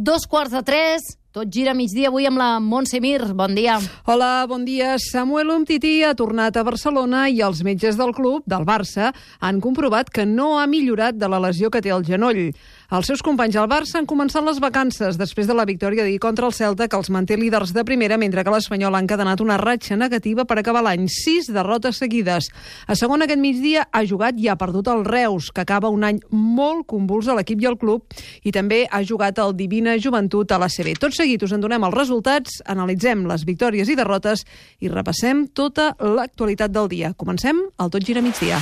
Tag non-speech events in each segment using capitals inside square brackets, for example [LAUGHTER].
Dos quarts de tres, tot gira migdia avui amb la Montse Mir. Bon dia. Hola, bon dia. Samuel Umtiti ha tornat a Barcelona i els metges del club, del Barça, han comprovat que no ha millorat de la lesió que té al genoll. Els seus companys al Barça han començat les vacances després de la victòria d'ahir contra el Celta, que els manté líders de primera, mentre que l'Espanyol ha encadenat una ratxa negativa per acabar l'any. Sis derrotes seguides. A segon aquest migdia ha jugat i ha perdut el Reus, que acaba un any molt convuls a l'equip i al club, i també ha jugat el Divina Joventut a la CB. Tot seguit us en donem els resultats, analitzem les victòries i derrotes i repassem tota l'actualitat del dia. Comencem el Tot Gira Migdia.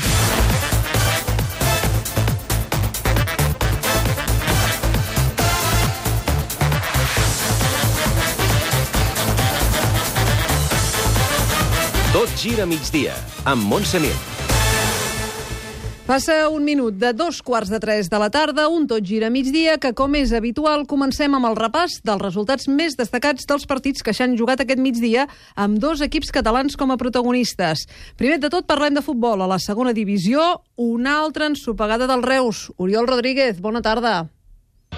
Tot gira migdia, amb Montse Mir. Passa un minut de dos quarts de tres de la tarda, un tot gira migdia, que com és habitual comencem amb el repàs dels resultats més destacats dels partits que s'han jugat aquest migdia amb dos equips catalans com a protagonistes. Primer de tot parlem de futbol. A la segona divisió, una altra ensopegada del Reus. Oriol Rodríguez, bona tarda.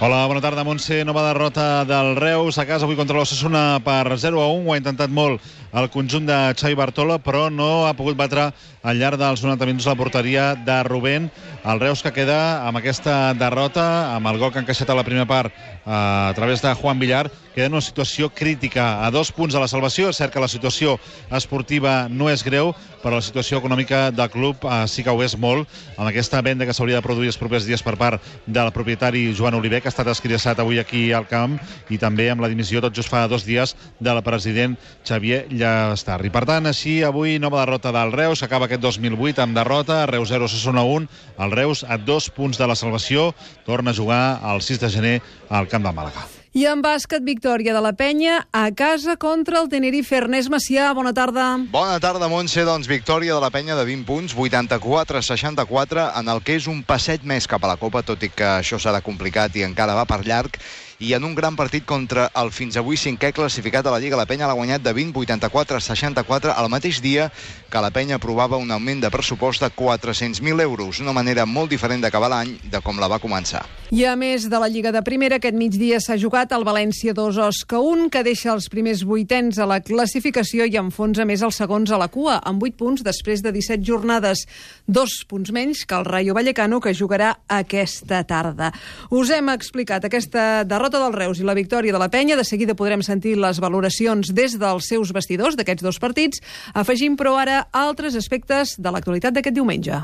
Hola, bona tarda, Montse. Nova derrota del Reus a casa avui contra l'Ossassuna per 0 a 1. Ho ha intentat molt el conjunt de Xavi Bartola, però no ha pogut batre al llarg dels 90 minuts la porteria de Rubén. El Reus que queda amb aquesta derrota, amb el gol que ha encaixat a la primera part eh, a través de Juan Villar, queda en una situació crítica a dos punts de la salvació. És cert que la situació esportiva no és greu, però la situació econòmica del club eh, sí que ho és molt, amb aquesta venda que s'hauria de produir els propers dies per part del propietari Joan Oliver, que ha estat escriassat avui aquí al camp, i també amb la dimissió tot just fa dos dies del president Xavier Llastarri. Per tant, així, avui nova derrota del Reus, acaba aquest 2008 amb derrota, Reus 0, Sassona 1, el Reus a dos punts de la salvació, torna a jugar el 6 de gener al camp de Màlaga. I en bàsquet, victòria de la penya a casa contra el Tenerife. Ernest Macià, bona tarda. Bona tarda, Montse. Doncs victòria de la penya de 20 punts, 84-64, en el que és un passeig més cap a la Copa, tot i que això serà complicat i encara va per llarg i en un gran partit contra el fins avui cinquè classificat a la Lliga. La penya l'ha guanyat de 20, 84, 64, al mateix dia que la penya aprovava un augment de pressupost de 400.000 euros, una manera molt diferent d'acabar l'any de com la va començar. I a més de la Lliga de Primera, aquest migdia s'ha jugat el València 2, Osca 1, que deixa els primers vuitens a la classificació i enfonsa més els segons a la cua, amb 8 punts després de 17 jornades. Dos punts menys que el Rayo Vallecano, que jugarà aquesta tarda. Us hem explicat aquesta derrota del Reus i la victòria de la penya. De seguida podrem sentir les valoracions des dels seus vestidors d'aquests dos partits. Afegim, però, ara altres aspectes de l'actualitat d'aquest diumenge.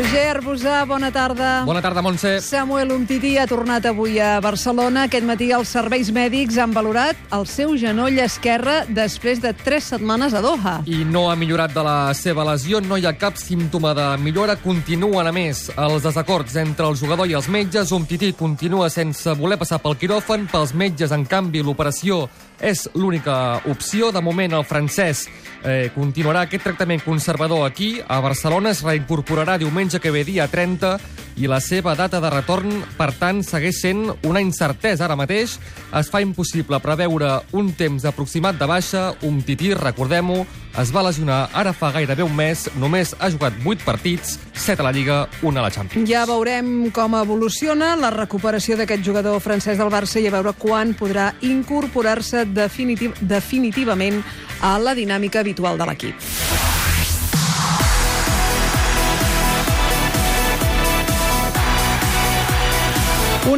Roger Arbusà, bona tarda. Bona tarda, Montse. Samuel Umtiti ha tornat avui a Barcelona. Aquest matí els serveis mèdics han valorat el seu genoll esquerre després de tres setmanes a Doha. I no ha millorat de la seva lesió, no hi ha cap símptoma de millora. Continuen, a més, els desacords entre el jugador i els metges. Umtiti continua sense voler passar pel quiròfan. Pels metges, en canvi, l'operació és l'única opció. De moment, el francès eh, continuarà aquest tractament conservador aquí. A Barcelona es reincorporarà diumenge que ve dia 30 i la seva data de retorn, per tant, segueix sent una incertesa ara mateix. Es fa impossible preveure un temps aproximat de baixa. Un tití, recordem-ho, es va lesionar ara fa gairebé un mes. Només ha jugat 8 partits, 7 a la Lliga, 1 a la Champions. Ja veurem com evoluciona la recuperació d'aquest jugador francès del Barça i a veure quan podrà incorporar-se definitiv definitivament a la dinàmica habitual de l'equip.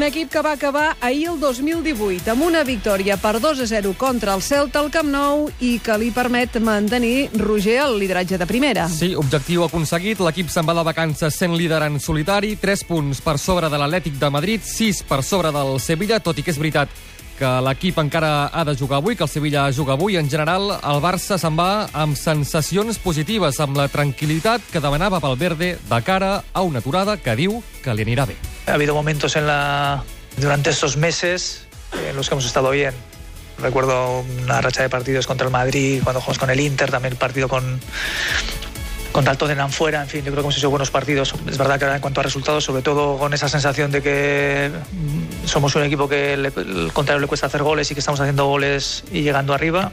Un equip que va acabar ahir el 2018 amb una victòria per 2 a 0 contra el Celta al Camp Nou i que li permet mantenir Roger el lideratge de primera. Sí, objectiu aconseguit. L'equip se'n va de vacances sent líder en solitari, 3 punts per sobre de l'Atlètic de Madrid, 6 per sobre del Sevilla, tot i que és veritat que l'equip encara ha de jugar avui, que el Sevilla juga avui. En general, el Barça se'n va amb sensacions positives, amb la tranquil·litat que demanava Valverde de cara a una aturada que diu que li anirà bé. Ha habido momentos en la, durante estos meses en los que hemos estado bien. Recuerdo una racha de partidos contra el Madrid, cuando jugamos con el Inter, también el partido con, contra el Tottenham fuera, en fin, yo creo que hemos hecho buenos partidos. Es verdad que ahora en cuanto a resultados, sobre todo con esa sensación de que mm, somos un equipo que le- el contrario le cuesta hacer goles y que estamos haciendo goles y llegando arriba,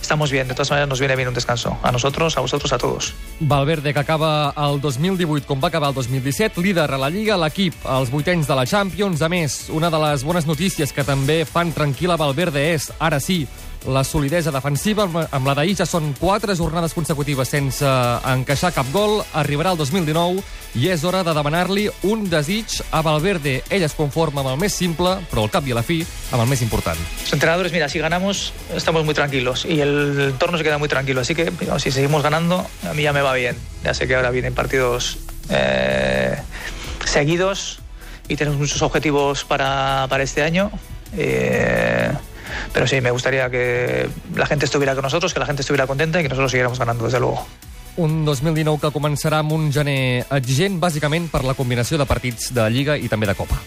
estamos bien. De todas maneras, nos viene bien un descanso. A nosotros, a vosotros, a todos. Valverde, que acaba el 2018 com va acabar el 2017, líder a la Lliga, l'equip als vuitens de la Champions. A més, una de les bones notícies que també fan tranquil·la Valverde és, ara sí, la solidesa defensiva. Amb- la d'ahir ja són quatre jornades consecutives sense encaixar cap gol. Arribarà el 2019 i és hora de demanar-li un desig a Valverde. Ell es conforma amb el més simple, però al cap i a la fi, amb el més important. Los entrenadores, mira, si ganamos, estamos muy tranquilos y el entorno se queda muy tranquilo. Así que pero si seguimos ganando, a mí ya me va bien. Ya sé que ahora vienen partidos eh, seguidos y tenemos muchos objetivos para, para este año. Eh, pero sí, me gustaría que la gente estuviera con nosotros, que la gente estuviera contenta y que nosotros siguiéramos ganando, desde luego. Un 2019 que començarà amb un gener exigent, bàsicament per la combinació de partits de Lliga i també de Copa.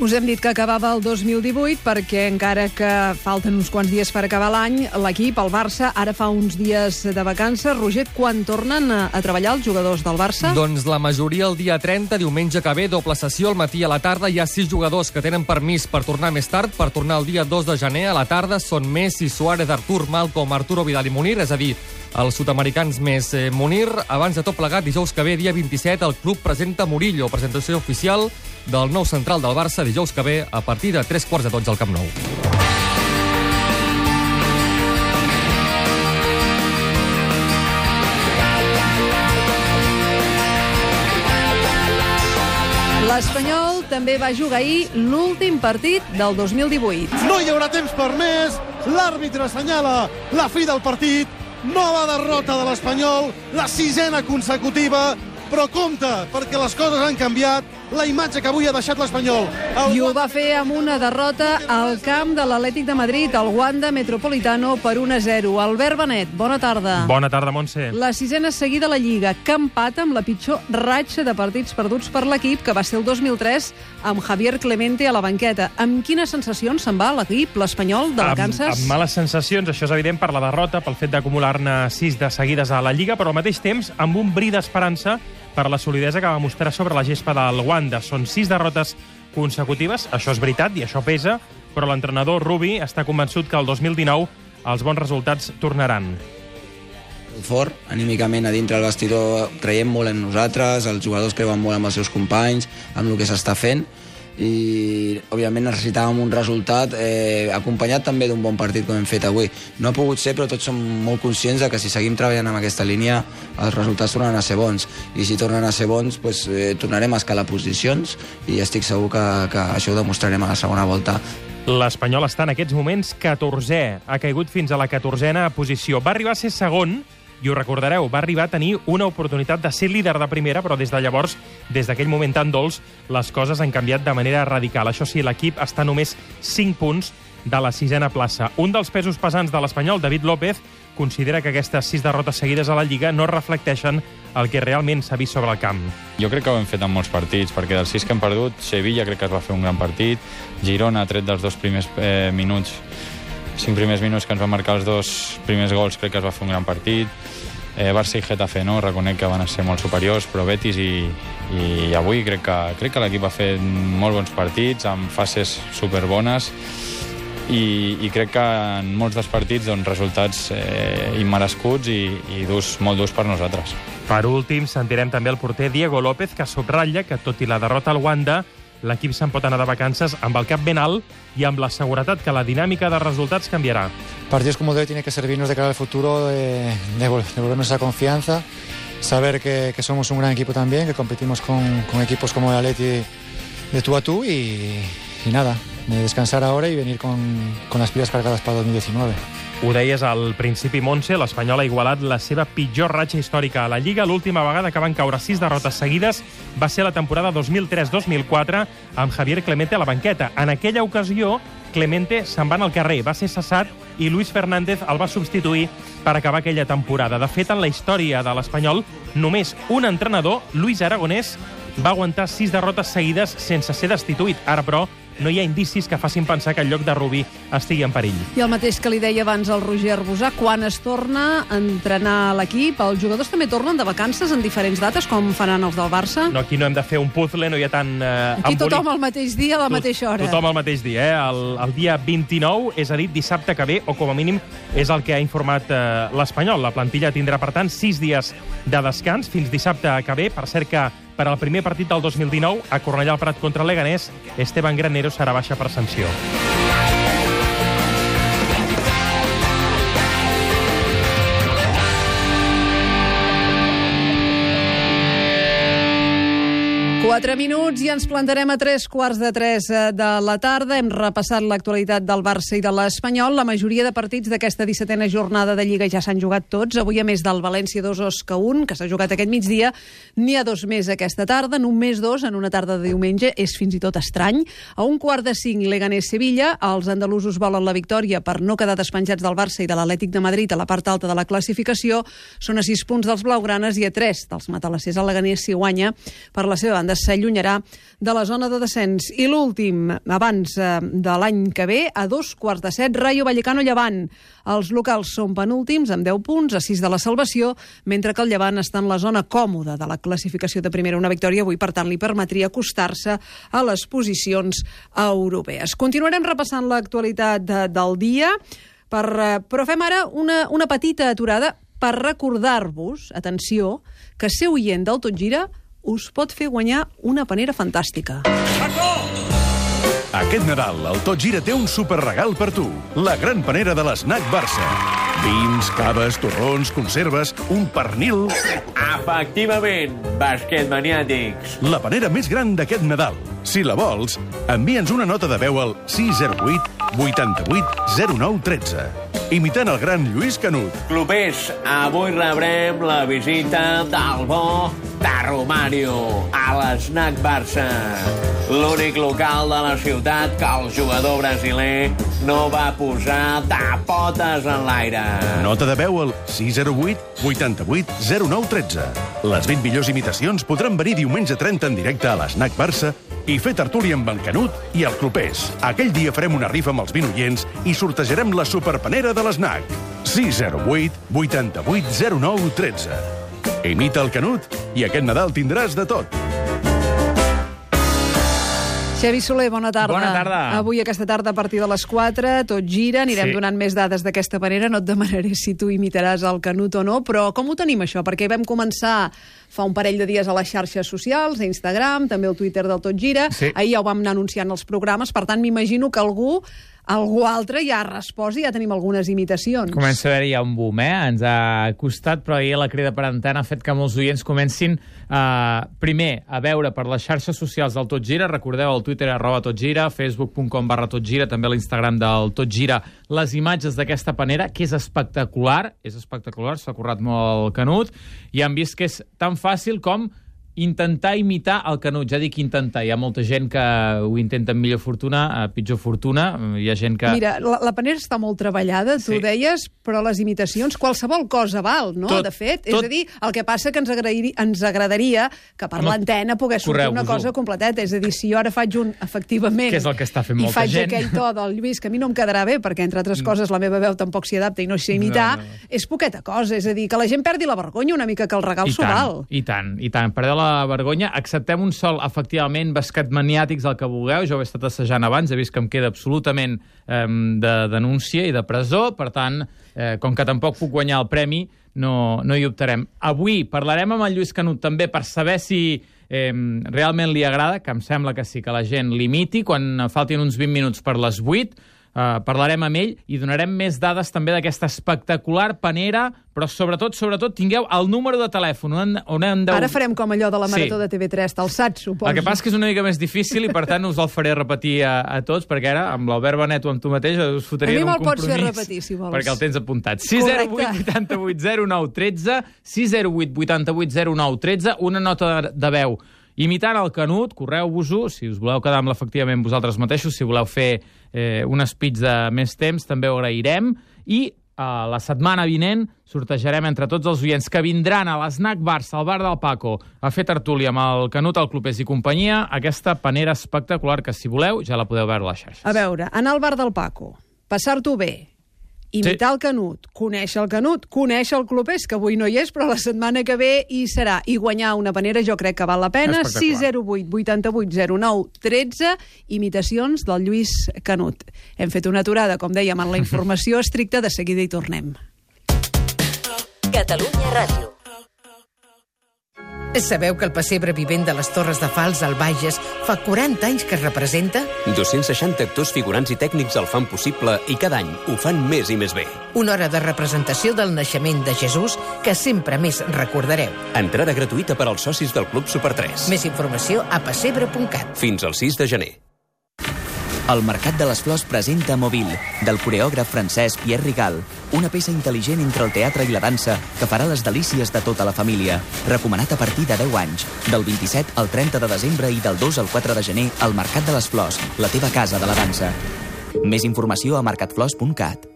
Us hem dit que acabava el 2018 perquè encara que falten uns quants dies per acabar l'any, l'equip, el Barça, ara fa uns dies de vacances. Roger, quan tornen a, treballar els jugadors del Barça? Doncs la majoria el dia 30, diumenge que ve, doble sessió al matí a la tarda. Hi ha sis jugadors que tenen permís per tornar més tard, per tornar el dia 2 de gener a la tarda. Són Messi, Suárez, Artur, Malcom, Arturo Vidal i Munir, és a dir, els sud-americans més eh, Munir. Abans de tot plegat, dijous que ve, dia 27, el club presenta Murillo, presentació oficial del nou central del Barça, dijous que ve, a partir de 3 quarts de 12 al Camp Nou. L'Espanyol també va jugar ahir l'últim partit del 2018. No hi haurà temps per més. L'àrbitre assenyala la fi del partit. Nova derrota de l'Espanyol, la sisena consecutiva. Però compte, perquè les coses han canviat. La imatge que avui ha deixat l'Espanyol. El I ho va fer amb una derrota al camp de l'Atlètic de Madrid, al Wanda Metropolitano, per 1-0. Albert Benet, bona tarda. Bona tarda, Montse. La sisena seguida a la Lliga, que empata amb la pitjor ratxa de partits perduts per l'equip, que va ser el 2003, amb Javier Clemente a la banqueta. Amb quines sensacions se'n va l'equip, l'Espanyol, de Amb, vacances? amb males sensacions, això és evident per la derrota, pel fet d'acumular-ne sis de seguides a la Lliga, però al mateix temps amb un bri d'esperança per la solidesa que va mostrar sobre la gespa del Wanda. Són sis derrotes consecutives, això és veritat i això pesa, però l'entrenador Rubi està convençut que el 2019 els bons resultats tornaran. fort, anímicament a dintre del vestidor creiem molt en nosaltres, els jugadors creuen molt amb els seus companys, amb el que s'està fent i òbviament necessitàvem un resultat eh, acompanyat també d'un bon partit com hem fet avui. No ha pogut ser, però tots som molt conscients de que si seguim treballant amb aquesta línia els resultats tornen a ser bons i si tornen a ser bons pues, eh, tornarem a escalar posicions i estic segur que, que això ho demostrarem a la segona volta L'Espanyol està en aquests moments 14è. Ha caigut fins a la 14a posició. Va arribar a ser segon, i ho recordareu, va arribar a tenir una oportunitat de ser líder de primera, però des de llavors, des d'aquell moment tan dolç, les coses han canviat de manera radical. Això sí, l'equip està només 5 punts de la sisena plaça. Un dels pesos pesants de l'Espanyol, David López, considera que aquestes sis derrotes seguides a la Lliga no reflecteixen el que realment s'ha vist sobre el camp. Jo crec que ho hem fet en molts partits, perquè dels sis que hem perdut, Sevilla crec que es va fer un gran partit, Girona, tret dels dos primers eh, minuts, cinc primers minuts que ens van marcar els dos primers gols, crec que es va fer un gran partit, eh, Barça i Getafe no, reconec que van ser molt superiors, però Betis i, i avui crec que, crec que l'equip ha fet molt bons partits, amb fases superbones, i, i crec que en molts dels partits doncs, resultats eh, immerescuts i, i durs, molt durs per nosaltres. Per últim, sentirem també el porter Diego López, que subratlla que, tot i la derrota al Wanda, l'equip se'n pot anar de vacances amb el cap ben alt i amb la seguretat que la dinàmica de resultats canviarà. Partidos como de hoy tienen que servirnos de cara al futuro, de, de vol- devolvernos esa confianza, saber que, que somos un gran equipo también, que competimos con, con equipos como el Atleti de tú a tú y, y nada, de descansar ahora y venir con, con las pilas cargadas para 2019. Ho deies al principi, Montse, l'Espanyol ha igualat la seva pitjor ratxa històrica a la Lliga. L'última vegada que van caure sis derrotes seguides va ser la temporada 2003-2004 amb Javier Clemente a la banqueta. En aquella ocasió, Clemente se'n va al carrer, va ser cessat i Luis Fernández el va substituir per acabar aquella temporada. De fet, en la història de l'Espanyol, només un entrenador, Luis Aragonès, va aguantar sis derrotes seguides sense ser destituït. Ara, però, no hi ha indicis que facin pensar que el lloc de Rubí estigui en perill. I el mateix que li deia abans el Roger Arbusà, quan es torna a entrenar l'equip, els jugadors també tornen de vacances en diferents dates, com faran els del Barça? No, aquí no hem de fer un puzzle, no hi ha tant... Eh, Aquí embolic. tothom al mateix dia, a la mateixa hora. Tothom al mateix dia, eh? El, el dia 29, és a dir, dissabte que ve, o com a mínim és el que ha informat eh, l'Espanyol. La plantilla tindrà, per tant, sis dies de descans fins dissabte que ve. Per cert que per al primer partit del 2019, a Cornellà al Prat contra el Leganés, Esteban Granero serà baixa per sanció. Quatre minuts i ens plantarem a tres quarts de tres eh, de la tarda. Hem repassat l'actualitat del Barça i de l'Espanyol. La majoria de partits d'aquesta 17a jornada de Lliga ja s'han jugat tots. Avui, a més del València 2 Osca 1, que s'ha jugat aquest migdia, n'hi ha dos més aquesta tarda, només dos en una tarda de diumenge. És fins i tot estrany. A un quart de cinc, Leganés-Sevilla. Els andalusos volen la victòria per no quedar despenjats del Barça i de l'Atlètic de Madrid a la part alta de la classificació. Són a sis punts dels blaugranes i a tres dels matalassers. El Leganés, si guanya, per la seva banda, s'allunyarà de la zona de descens. I l'últim, abans eh, de l'any que ve, a dos quarts de set, Rayo Vallecano Llevant. Els locals són penúltims, amb 10 punts, a 6 de la salvació, mentre que el Llevant està en la zona còmoda de la classificació de primera. Una victòria avui, per tant, li permetria acostar-se a les posicions europees. Continuarem repassant l'actualitat de, del dia, per, eh, però fem ara una, una petita aturada per recordar-vos, atenció, que ser oient del Tot Gira us pot fer guanyar una panera fantàstica. Aquest Nadal, el Tot Gira té un superregal per tu. La gran panera de l'Snac Barça. Vins, caves, torrons, conserves, un pernil... Efectivament, basquet maniàtics. La panera més gran d'aquest Nadal. Si la vols, envia'ns una nota de veu al 608 88 09 13. Imitant el gran Lluís Canut. Clubers, avui rebrem la visita del bo de Romario a l'Snac Barça. L'únic local de la ciutat que el jugador brasiler no va posar de potes en l'aire. Nota de veu al 608 88 09 13. Les 20 millors imitacions podran venir diumenge 30 en directe a l'Snac Barça i fer tertúlia amb en Canut i el Clopés. Aquell dia farem una rifa amb els 20 oients i sortejarem la superpanera de l'Snac. 608 88 09 13. Imita el Canut i aquest Nadal tindràs de tot. Xavi Soler, bona tarda. Bona tarda. Avui, aquesta tarda, a partir de les 4, tot gira, anirem Sí. donant més dades d'aquesta manera. No et demanaré si tu imitaràs el Canut o no, però com ho tenim, això? Perquè vam començar fa un parell de dies a les xarxes socials, a Instagram, també al Twitter del Tot Gira. Sí. Ahir ja ho vam anar anunciant els programes, per tant, m'imagino que algú algú altre ja ha respost i ja tenim algunes imitacions. Comença a haver-hi ja un boom, eh? Ens ha costat, però ahir la crida per antena ha fet que molts oients comencin eh, primer a veure per les xarxes socials del Tot Gira, recordeu el Twitter arroba Tot Gira, facebook.com barra Tot Gira, també l'Instagram del Tot Gira, les imatges d'aquesta panera, que és espectacular, és espectacular, s'ha currat molt el Canut, i han vist que és tan fàcil com intentar imitar el Canut. Ja dic intentar, hi ha molta gent que ho intenta amb millor fortuna, a pitjor fortuna, hi ha gent que... Mira, la, la panera està molt treballada, tu Sí. deies, però les imitacions, qualsevol cosa val, no? Tot- de fet, tot- és a dir, el que passa que ens, agradaria, ens agradaria que per Home, l'antena pogués sortir una cosa completeta. És a dir, si jo ara faig un, efectivament, Que és el que està fent i molta faig gent. aquell to del Lluís, que a mi no em quedarà bé, perquè, entre altres coses, la meva veu tampoc s'hi adapta i no sé imitar, No, no, és poqueta cosa. És a dir, que la gent perdi la vergonya una mica, que el regal I s'ho val. I tant, i tant. Perdeu la vergonya. Acceptem un sol, efectivament, bascat maniàtics, el que vulgueu. Jo ho he estat assajant abans, he vist que em queda absolutament eh, de denúncia i de presó. Per tant, eh, com que tampoc puc guanyar el premi, no, no hi optarem. Avui parlarem amb el Lluís Canut també per saber si eh, realment li agrada, que em sembla que sí, que la gent l'imiti, quan faltin uns 20 minuts per les 8, Uh, parlarem amb ell i donarem més dades també d'aquesta espectacular panera, però sobretot, sobretot, tingueu el número de telèfon on, on hem de... Ara farem com allò de la Sí. marató de TV3, t'alçats, suposo. El que passa que és una mica més difícil i, per tant, us el faré repetir a, a tots, perquè ara, amb l'Albert Benet o amb tu mateix, us A fotrien mi un me'l pots compromís. fer repetir, si vols. Perquè el tens apuntat. Correcte. 608 88 09 13, 608 88 09 13, una nota de, de veu imitant el Canut, correu-vos-ho, si us voleu quedar amb l'efectivament vosaltres mateixos, si voleu fer eh, un speech de més temps, també ho agrairem, i uh, la setmana vinent sortejarem entre tots els oients que vindran a l'Snac Barça, al bar del Paco, a fer tertúlia amb el Canut, el Clopés i companyia, aquesta panera espectacular que, si voleu, ja la podeu veure a les xarxes. A veure, anar al bar del Paco, passar-t'ho bé, imitar sí. el Canut, conèixer el Canut, conèixer el Clopés, que avui no hi és, però la setmana que ve hi serà, i guanyar una panera jo crec que val la pena. 608 88 09 13, imitacions del Lluís Canut. Hem fet una aturada, com dèiem, en la informació estricta, de seguida hi tornem. Catalunya Ràdio. Sabeu que el pessebre vivent de les Torres de Fals al Bages fa 40 anys que es representa? 260 actors, figurants i tècnics el fan possible i cada any ho fan més i més bé. Una hora de representació del naixement de Jesús que sempre més recordareu. Entrada gratuïta per als socis del Club Super 3. Més informació a pessebre.cat. Fins al 6 de gener. El Mercat de les Flors presenta Mobile, del coreògraf francès Pierre Rigal, una peça intel·ligent entre el teatre i la dansa que farà les delícies de tota la família. Recomanat a partir de 10 anys, del 27 al 30 de desembre i del 2 al 4 de gener al Mercat de les Flors, la teva casa de la dansa. Més informació a mercatflors.cat.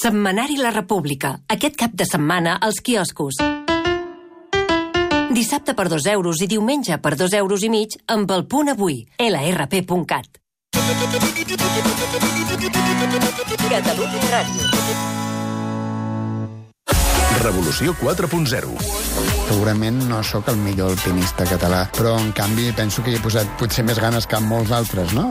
Setmanari La República. Aquest cap de setmana als quioscos. Dissabte per 2 euros i diumenge per 2 euros i mig amb el punt avui. lrp.cat. Catalunya Ràdio. Revolució 4.0. Segurament no sóc el millor alpinista català, però en canvi penso que hi he posat potser més ganes que molts altres, no?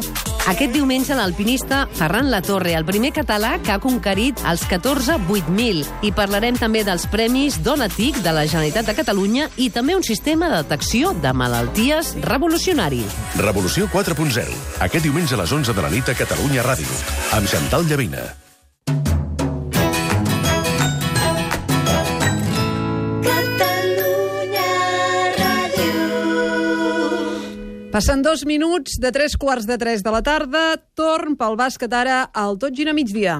Aquest diumenge l'alpinista Ferran Latorre, el primer català que ha conquerit els 14 8000. I parlarem també dels premis Dona TIC de la Generalitat de Catalunya i també un sistema de detecció de malalties revolucionari. Revolució 4.0. Aquest diumenge a les 11 de la nit a Catalunya Ràdio. Amb Xantal Llavina. Passen dos minuts de tres quarts de tres de la tarda. Torn pel bàsquet ara al Tot Gira Migdia.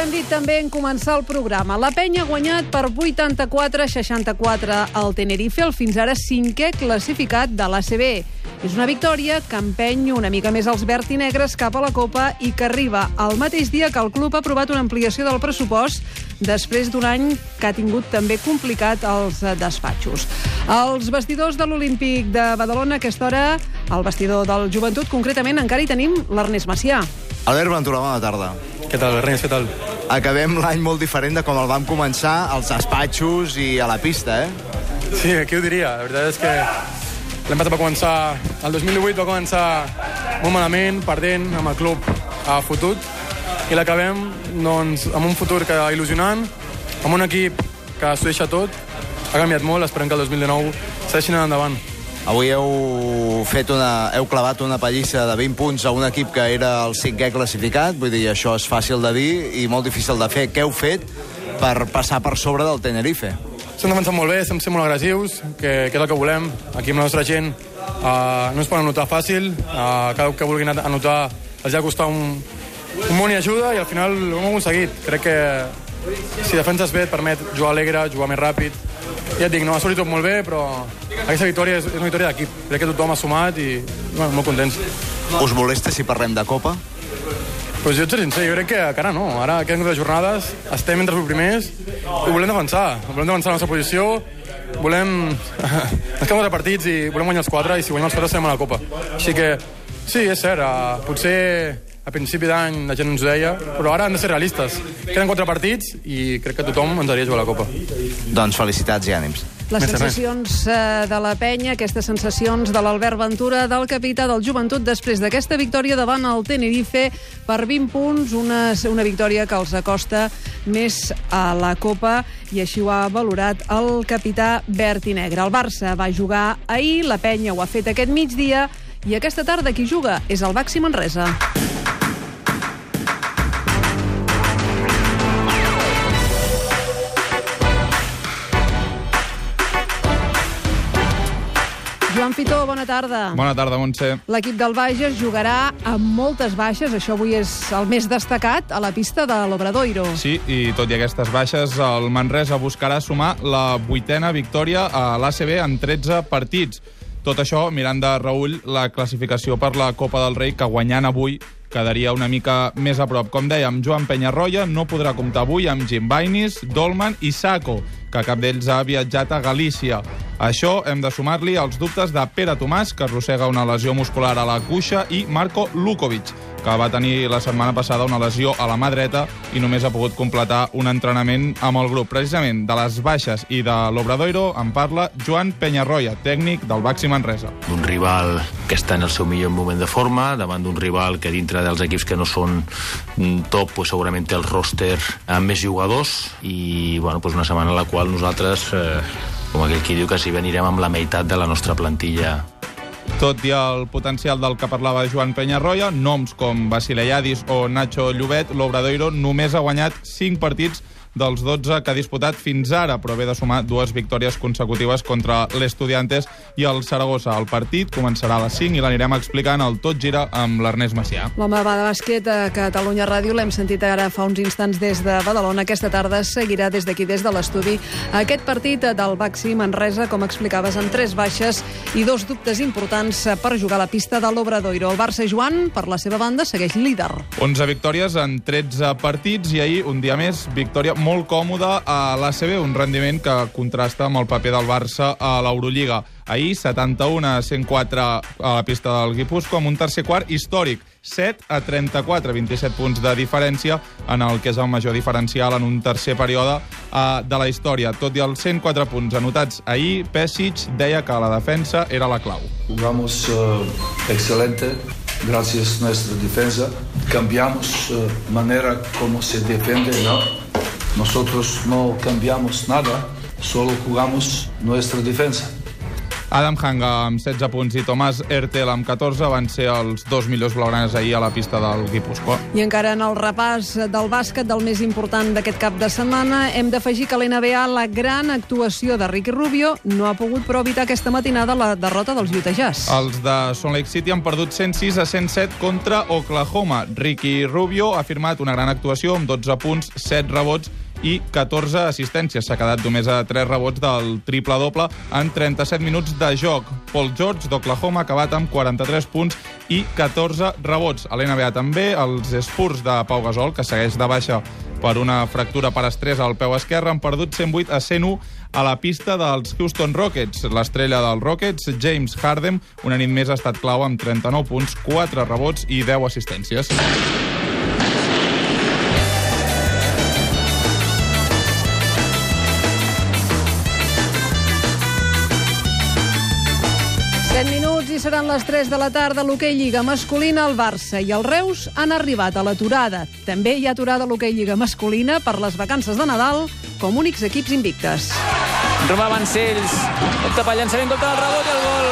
Hem dit també en començar el programa. La penya ha guanyat per 84-64 al Tenerife, el fins ara cinquè classificat de l'ACB. És una victòria que empeny una mica més els verd i negres cap a la Copa i que arriba el mateix dia que el club ha aprovat una ampliació del pressupost després d'un any que ha tingut també complicat els eh, despatxos. Els vestidors de l'Olímpic de Badalona, a aquesta hora, el vestidor del Joventut, concretament, encara hi tenim l'Ernest Macià. Albert Ventura, bona tarda. Què tal, Ernest? Què tal? Acabem l'any molt diferent de com el vam començar, als despatxos i a la pista, eh? Sí, qui ho diria? La veritat és que passat va començar... El 2018 va començar molt malament, perdent amb el club a fotut, i l'acabem doncs, amb un futur que il·lusionant, amb un equip que s'ho deixa tot, ha canviat molt, esperem que el 2019 segueixin endavant. Avui heu, fet una, heu clavat una pallissa de 20 punts a un equip que era el cinquè classificat, vull dir, això és fàcil de dir i molt difícil de fer. Què heu fet per passar per sobre del Tenerife? Estem defensant molt bé, estem sent molt agressius, que, que és el que volem. Aquí amb la nostra gent uh, no es poden anotar fàcil, uh, cada cop que vulguin anotar els ha de costar un, un món i ajuda i al final ho hem aconseguit. Crec que si defenses bé et permet jugar alegre, jugar més ràpid. Ja et dic, no ha sortit tot molt bé, però aquesta victòria és, és una victòria d'equip. Crec que tothom ha sumat i bueno, molt contents. Us molesta si parlem de Copa? Pues jo ets sincer, jo crec que encara no. Ara queden quatre jornades, estem entre els primers i volem defensar. Volem defensar la nostra posició, volem... [LAUGHS] Ens queden quatre partits i volem guanyar els quatre i si guanyem els quatre estem a la Copa. Així que, sí, és cert, uh, potser a principi d'any la gent ens deia, però ara han de ser realistes. Queden quatre partits i crec que tothom ens hauria jugar la Copa. Doncs felicitats i ànims. Les sensacions eh, de la penya, aquestes sensacions de l'Albert Ventura, del capità del Joventut, després d'aquesta victòria davant el Tenerife per 20 punts, una, una victòria que els acosta més a la Copa i així ho ha valorat el capità verd i negre. El Barça va jugar ahir, la penya ho ha fet aquest migdia i aquesta tarda qui juga és el Baxi Manresa. Joan Fitó, bona tarda. Bona tarda, Montse. L'equip del Bages jugarà amb moltes baixes, això avui és el més destacat, a la pista de l'Obradoiro. Sí, i tot i aquestes baixes, el Manresa buscarà sumar la vuitena victòria a l'ACB en 13 partits. Tot això mirant de reull la classificació per la Copa del Rei, que guanyant avui quedaria una mica més a prop. Com dèiem, Joan Penyarroia no podrà comptar avui amb Jim Bainis, Dolman i Saco, que cap d'ells ha viatjat a Galícia. A això hem de sumar-li els dubtes de Pere Tomàs, que arrossega una lesió muscular a la cuixa, i Marco Lukovic, que va tenir la setmana passada una lesió a la mà dreta i només ha pogut completar un entrenament amb el grup. Precisament de les baixes i de l'Obradoiro en parla Joan Penyarroia, tècnic del Baxi Manresa. Un rival que està en el seu millor moment de forma, davant d'un rival que dintre dels equips que no són top, pues, segurament té el roster amb més jugadors i bueno, pues una setmana en la qual nosaltres, eh, com aquell qui diu que si venirem amb la meitat de la nostra plantilla tot i el potencial del que parlava Joan Penyarroia, noms com Basile Lladis o Nacho Llobet, l'Obradoiro només ha guanyat 5 partits dels 12 que ha disputat fins ara, però ve de sumar dues victòries consecutives contra l'Estudiantes i el Saragossa. El partit començarà a les 5 i l'anirem explicant al Tot Gira amb l'Ernest Macià. L'home de bàsquet a Catalunya Ràdio l'hem sentit ara fa uns instants des de Badalona. Aquesta tarda seguirà des d'aquí, des de l'estudi, aquest partit del Baxi Manresa, com explicaves, amb tres baixes i dos dubtes importants per jugar a la pista de l'Obradoiro. El Barça Joan, per la seva banda, segueix líder. 11 victòries en 13 partits i ahir, un dia més, victòria molt còmoda a l'ACB, un rendiment que contrasta amb el paper del Barça a l'Eurolliga. Ahir, 71 a 104 a la pista del Guipúscoa, amb un tercer quart històric. 7 a 34, 27 punts de diferència en el que és el major diferencial en un tercer període uh, de la història. Tot i els 104 punts anotats ahir, Pesic deia que la defensa era la clau. Jugamos uh, excelente, gracias a nuestra defensa. Cambiamos uh, manera como se defiende, ¿no? Nosotros no cambiamos nada, solo jugamos nuestra defensa. Adam Hanga amb 16 punts i Tomàs Ertel amb 14 van ser els dos millors blaugranes ahir a la pista del Guipúscoa. I encara en el repàs del bàsquet del més important d'aquest cap de setmana hem d'afegir que l'NBA, la gran actuació de Ricky Rubio, no ha pogut però evitar aquesta matinada la derrota dels Utah Jazz. Els de Salt Lake City han perdut 106 a 107 contra Oklahoma. Ricky Rubio ha firmat una gran actuació amb 12 punts, 7 rebots i 14 assistències. S'ha quedat només a 3 rebots del triple-doble en 37 minuts de joc. Paul George, d'Oklahoma, ha acabat amb 43 punts i 14 rebots. A l'NBA també, els Spurs de Pau Gasol, que segueix de baixa per una fractura per estrès al peu esquerre, han perdut 108 a 101 a la pista dels Houston Rockets. L'estrella dels Rockets, James Harden, una nit més ha estat clau amb 39 punts, 4 rebots i 10 assistències. 7 minuts i seran les 3 de la tarda. L'hoquei Lliga masculina, el Barça i el Reus han arribat a l'aturada. També hi ha aturada l'hoquei Lliga masculina per les vacances de Nadal com únics equips invictes. Romà Vancells, opta pel llançament el rebot i el gol.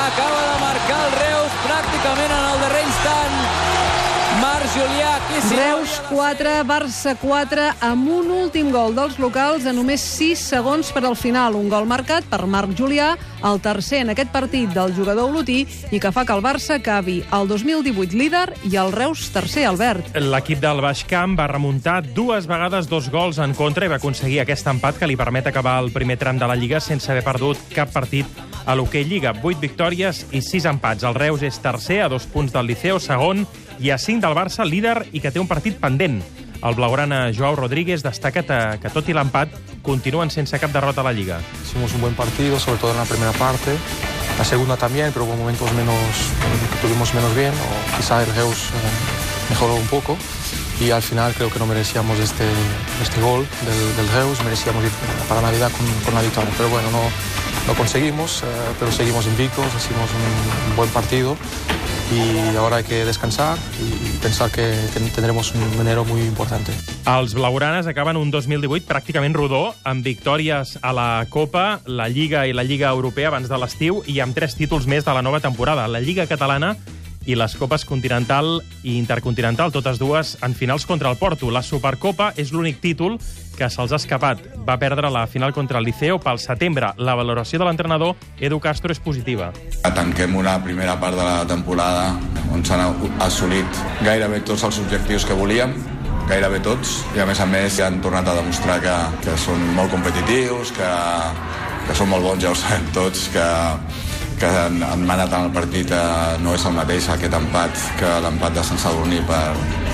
Acaba de marcar el Reus pràcticament en el darrer instant. Julià, qui si Reus 4, Barça 4, amb un últim gol dels locals a només 6 segons per al final. Un gol marcat per Marc Julià, el tercer en aquest partit del jugador olotí i que fa que el Barça acabi el 2018 líder i el Reus tercer, Albert. L'equip del Baix Camp va remuntar dues vegades dos gols en contra i va aconseguir aquest empat que li permet acabar el primer tram de la Lliga sense haver perdut cap partit a l'hoquei Lliga. 8 victòries i 6 empats. El Reus és tercer a dos punts del Liceo, segon i a 5 del Barça, líder i que té un partit pendent. El blaugrana Joao Rodríguez destaca que, tot i l'empat, continuen sense cap derrota a la Lliga. Hicimos un buen partido, sobre todo en la primera parte. La segunda también, pero hubo momentos menos que tuvimos menos bien, o quizá el Reus eh, mejoró un poco. Y al final creo que no merecíamos este, este gol del, del Reus, merecíamos ir para Navidad con, con la victoria. Pero bueno, no, lo conseguimos, eh, pero seguimos invictos, hicimos un, un buen partido y ahora hay que descansar y pensar que tendremos un enero muy importante. Els blaugranes acaben un 2018 pràcticament rodó, amb victòries a la Copa, la Lliga i la Lliga Europea abans de l'estiu i amb tres títols més de la nova temporada. La Lliga Catalana i les Copes Continental i Intercontinental, totes dues en finals contra el Porto. La Supercopa és l'únic títol que se'ls ha escapat. Va perdre la final contra el Liceo pel setembre. La valoració de l'entrenador Edu Castro és positiva. Tanquem una primera part de la temporada on s'han assolit gairebé tots els objectius que volíem, gairebé tots, i a més a més ja han tornat a demostrar que, que són molt competitius, que, que són molt bons, ja ho sabem tots, que, que han, han manat en el partit eh, no és el mateix aquest empat que l'empat de Sant Sadurní per,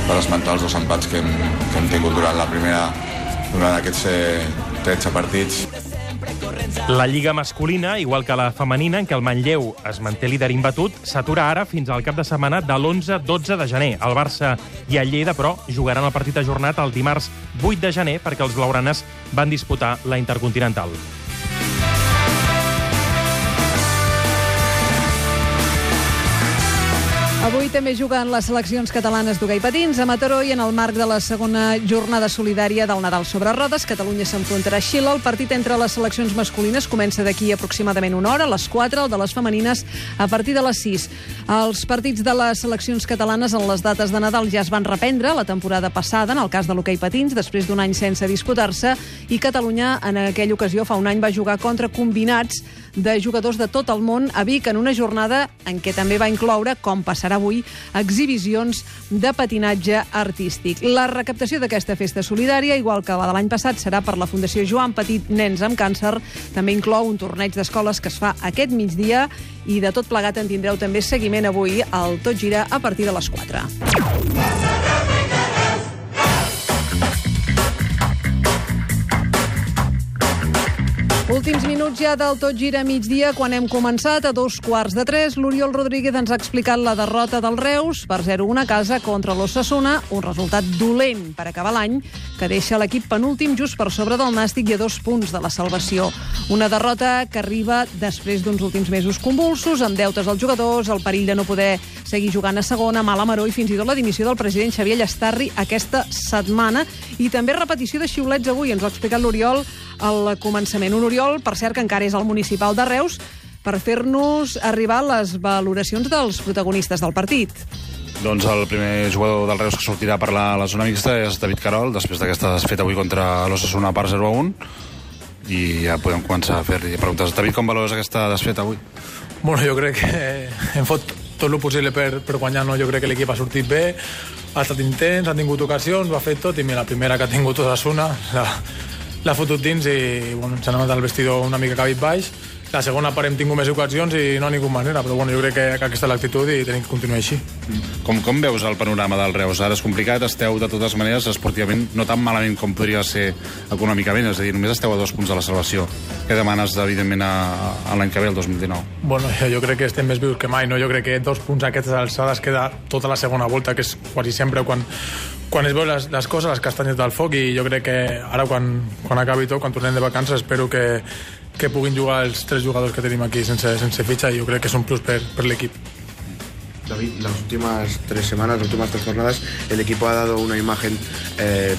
per esmentar els dos empats que hem, que hem tingut durant la primera durant aquests eh, 13 partits. La Lliga masculina, igual que la femenina, en què el Manlleu es manté líder imbatut, s'atura ara fins al cap de setmana de l'11-12 de gener. El Barça i el Lleida, però, jugaran el partit ajornat el dimarts 8 de gener perquè els blaugranes van disputar la Intercontinental. Avui també juguen les seleccions catalanes d'hoquei patins a Mataró i en el marc de la segona jornada solidària del Nadal sobre rodes, Catalunya s'enfrontarà a Xile. El partit entre les seleccions masculines comença d'aquí aproximadament una hora, a les 4, el de les femenines a partir de les 6. Els partits de les seleccions catalanes en les dates de Nadal ja es van reprendre la temporada passada, en el cas de l'hoquei patins, després d'un any sense disputar-se, i Catalunya en aquella ocasió fa un any va jugar contra combinats de jugadors de tot el món a Vic en una jornada en què també va incloure, com passarà avui, exhibicions de patinatge artístic. La recaptació d'aquesta festa solidària, igual que la de l'any passat, serà per la Fundació Joan Petit Nens amb Càncer. També inclou un torneig d'escoles que es fa aquest migdia i de tot plegat en tindreu també seguiment avui al Tot Gira a partir de les 4. Últims minuts ja del Tot Gira migdia, quan hem començat a dos quarts de tres. L'Oriol Rodríguez ens ha explicat la derrota del Reus per 0-1 a casa contra l'Ossassuna, un resultat dolent per acabar l'any, que deixa l'equip penúltim just per sobre del Nàstic i a dos punts de la salvació. Una derrota que arriba després d'uns últims mesos convulsos, amb deutes als jugadors, el perill de no poder seguir jugant a segona, mala maró i fins i tot la dimissió del president Xavier Llastarri aquesta setmana i també repetició de xiulets avui, ens ho ha explicat l'Oriol al començament. Un Oriol, per cert, que encara és el municipal de Reus, per fer-nos arribar les valoracions dels protagonistes del partit. Doncs el primer jugador del Reus que sortirà a parlar a la zona mixta és David Carol, després d'aquesta desfeta avui contra l'Ossassuna per 0 a 1 i ja podem començar a fer-li preguntes. David, com valores aquesta desfeta avui? Bueno, jo crec que hem fet tot el possible per, per guanyar, no? jo crec que l'equip ha sortit bé, ha estat intens, ha tingut ocasions, ho ha fet tot, i mira, la primera que ha tingut Osasuna la, l'ha fotut dins i bueno, ens ha anat al vestidor una mica cabit baix. La segona part hem tingut més ocasions i no ha ningú manera, però bueno, jo crec que, que aquesta és l'actitud i tenim que continuar així. Com, com veus el panorama del Reus? Ara és complicat, esteu de totes maneres esportivament no tan malament com podria ser econòmicament, és a dir, només esteu a dos punts de la salvació. Què demanes, evidentment, a, a l'any que ve, el 2019? Bueno, [LAUGHS] jo crec que estem més vius que mai, no? Jo crec que dos punts a aquestes alçades queda tota la segona volta, que és quasi sempre quan, quan es veu les, les coses, les castanyes del foc i jo crec que ara quan, quan acabi tot, quan tornem de vacances, espero que, que puguin jugar els tres jugadors que tenim aquí sense, sense fitxa i jo crec que és un plus per, per l'equip. David, las últimas tres semanas, las últimas tres jornadas, el equipo ha dado una imagen, eh,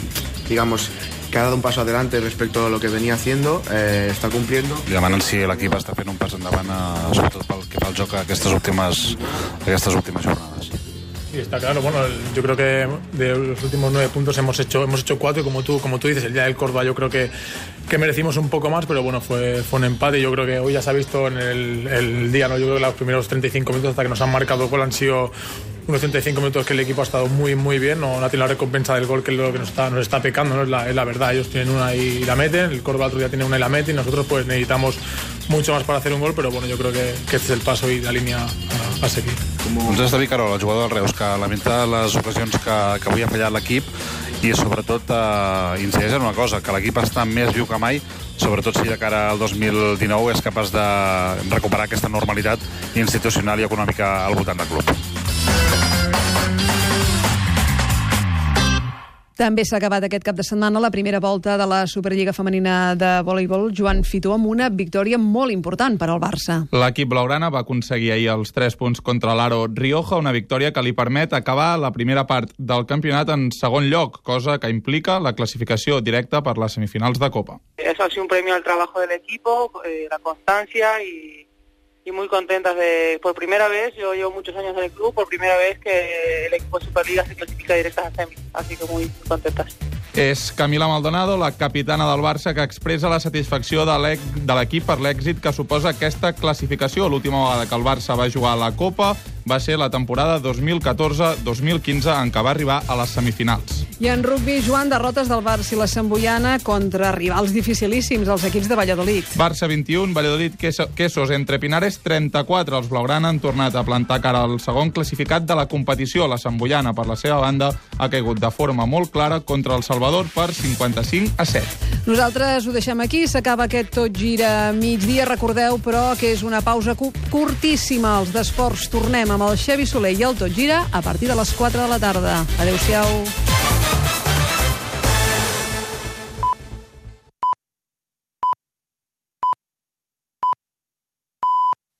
digamos, que ha dado un paso adelante respecto a lo que venía haciendo, eh, està cumpliendo. Li demanen si l'equip està fent un pas endavant, a, sobretot pel que fa al joc aquestes últimes, aquestes últimes jornades. Sí, está claro. Bueno, yo creo que de los últimos nueve puntos hemos hecho, hemos hecho cuatro y como tú, como tú dices, el día del Córdoba yo creo que, que merecimos un poco más, pero bueno, fue, fue un empate. Yo creo que hoy ya se ha visto en el, día, ¿no? Yo creo que los primeros 35 minutos hasta que nos han marcado gol han sido unos 35 minutos que el equipo ha estado muy, muy bien. No, no ha tenido la recompensa del gol que es lo que nos está, nos está pecando, ¿no? es, la, es la verdad. Ellos tienen una y la meten, el Córdoba otro día tiene una y la mete y nosotros pues necesitamos mucho más para hacer un gol, pero bueno, yo creo que, este es el paso i la línia a, a seguir. Doncs és David Carol, el jugador del Reus, que lamenta les ocasions que, que avui ha fallat l'equip i sobretot eh, incideix en una cosa, que l'equip està més viu que mai, sobretot si de cara al 2019 és capaç de recuperar aquesta normalitat institucional i econòmica al voltant del club. També s'ha acabat aquest cap de setmana la primera volta de la Superliga Femenina de Voleibol. Joan Fitó amb una victòria molt important per al Barça. L'equip blaugrana va aconseguir ahir els 3 punts contra l'Aro Rioja, una victòria que li permet acabar la primera part del campionat en segon lloc, cosa que implica la classificació directa per les semifinals de Copa. Eso ha sido un premio al trabajo del equipo, eh, la constancia y, y muy contentas de, por primera vez, yo llevo muchos años en el club, por primera vez que el equipo de Superliga se clasifica directas a semis, así que muy contentas. És Camila Maldonado, la capitana del Barça, que expressa la satisfacció de l'equip per l'èxit que suposa aquesta classificació. L'última vegada que el Barça va jugar a la Copa va ser la temporada 2014-2015, en què va arribar a les semifinals. I en rugby, Joan, derrotes del Barça i la Samboiana contra rivals dificilíssims, els equips de Valladolid. Barça 21, Valladolid Queso- Quesos entre Pinares 34. Els Blaugrana han tornat a plantar cara al segon classificat de la competició. La Samboiana, per la seva banda, ha caigut de forma molt clara contra el Salvador per 55 a 7. Nosaltres ho deixem aquí, s'acaba aquest tot gira migdia. Recordeu, però, que és una pausa cu- curtíssima. Els d'esports tornem amb el Xevi Soler i el tot gira a partir de les 4 de la tarda. Adéu-siau.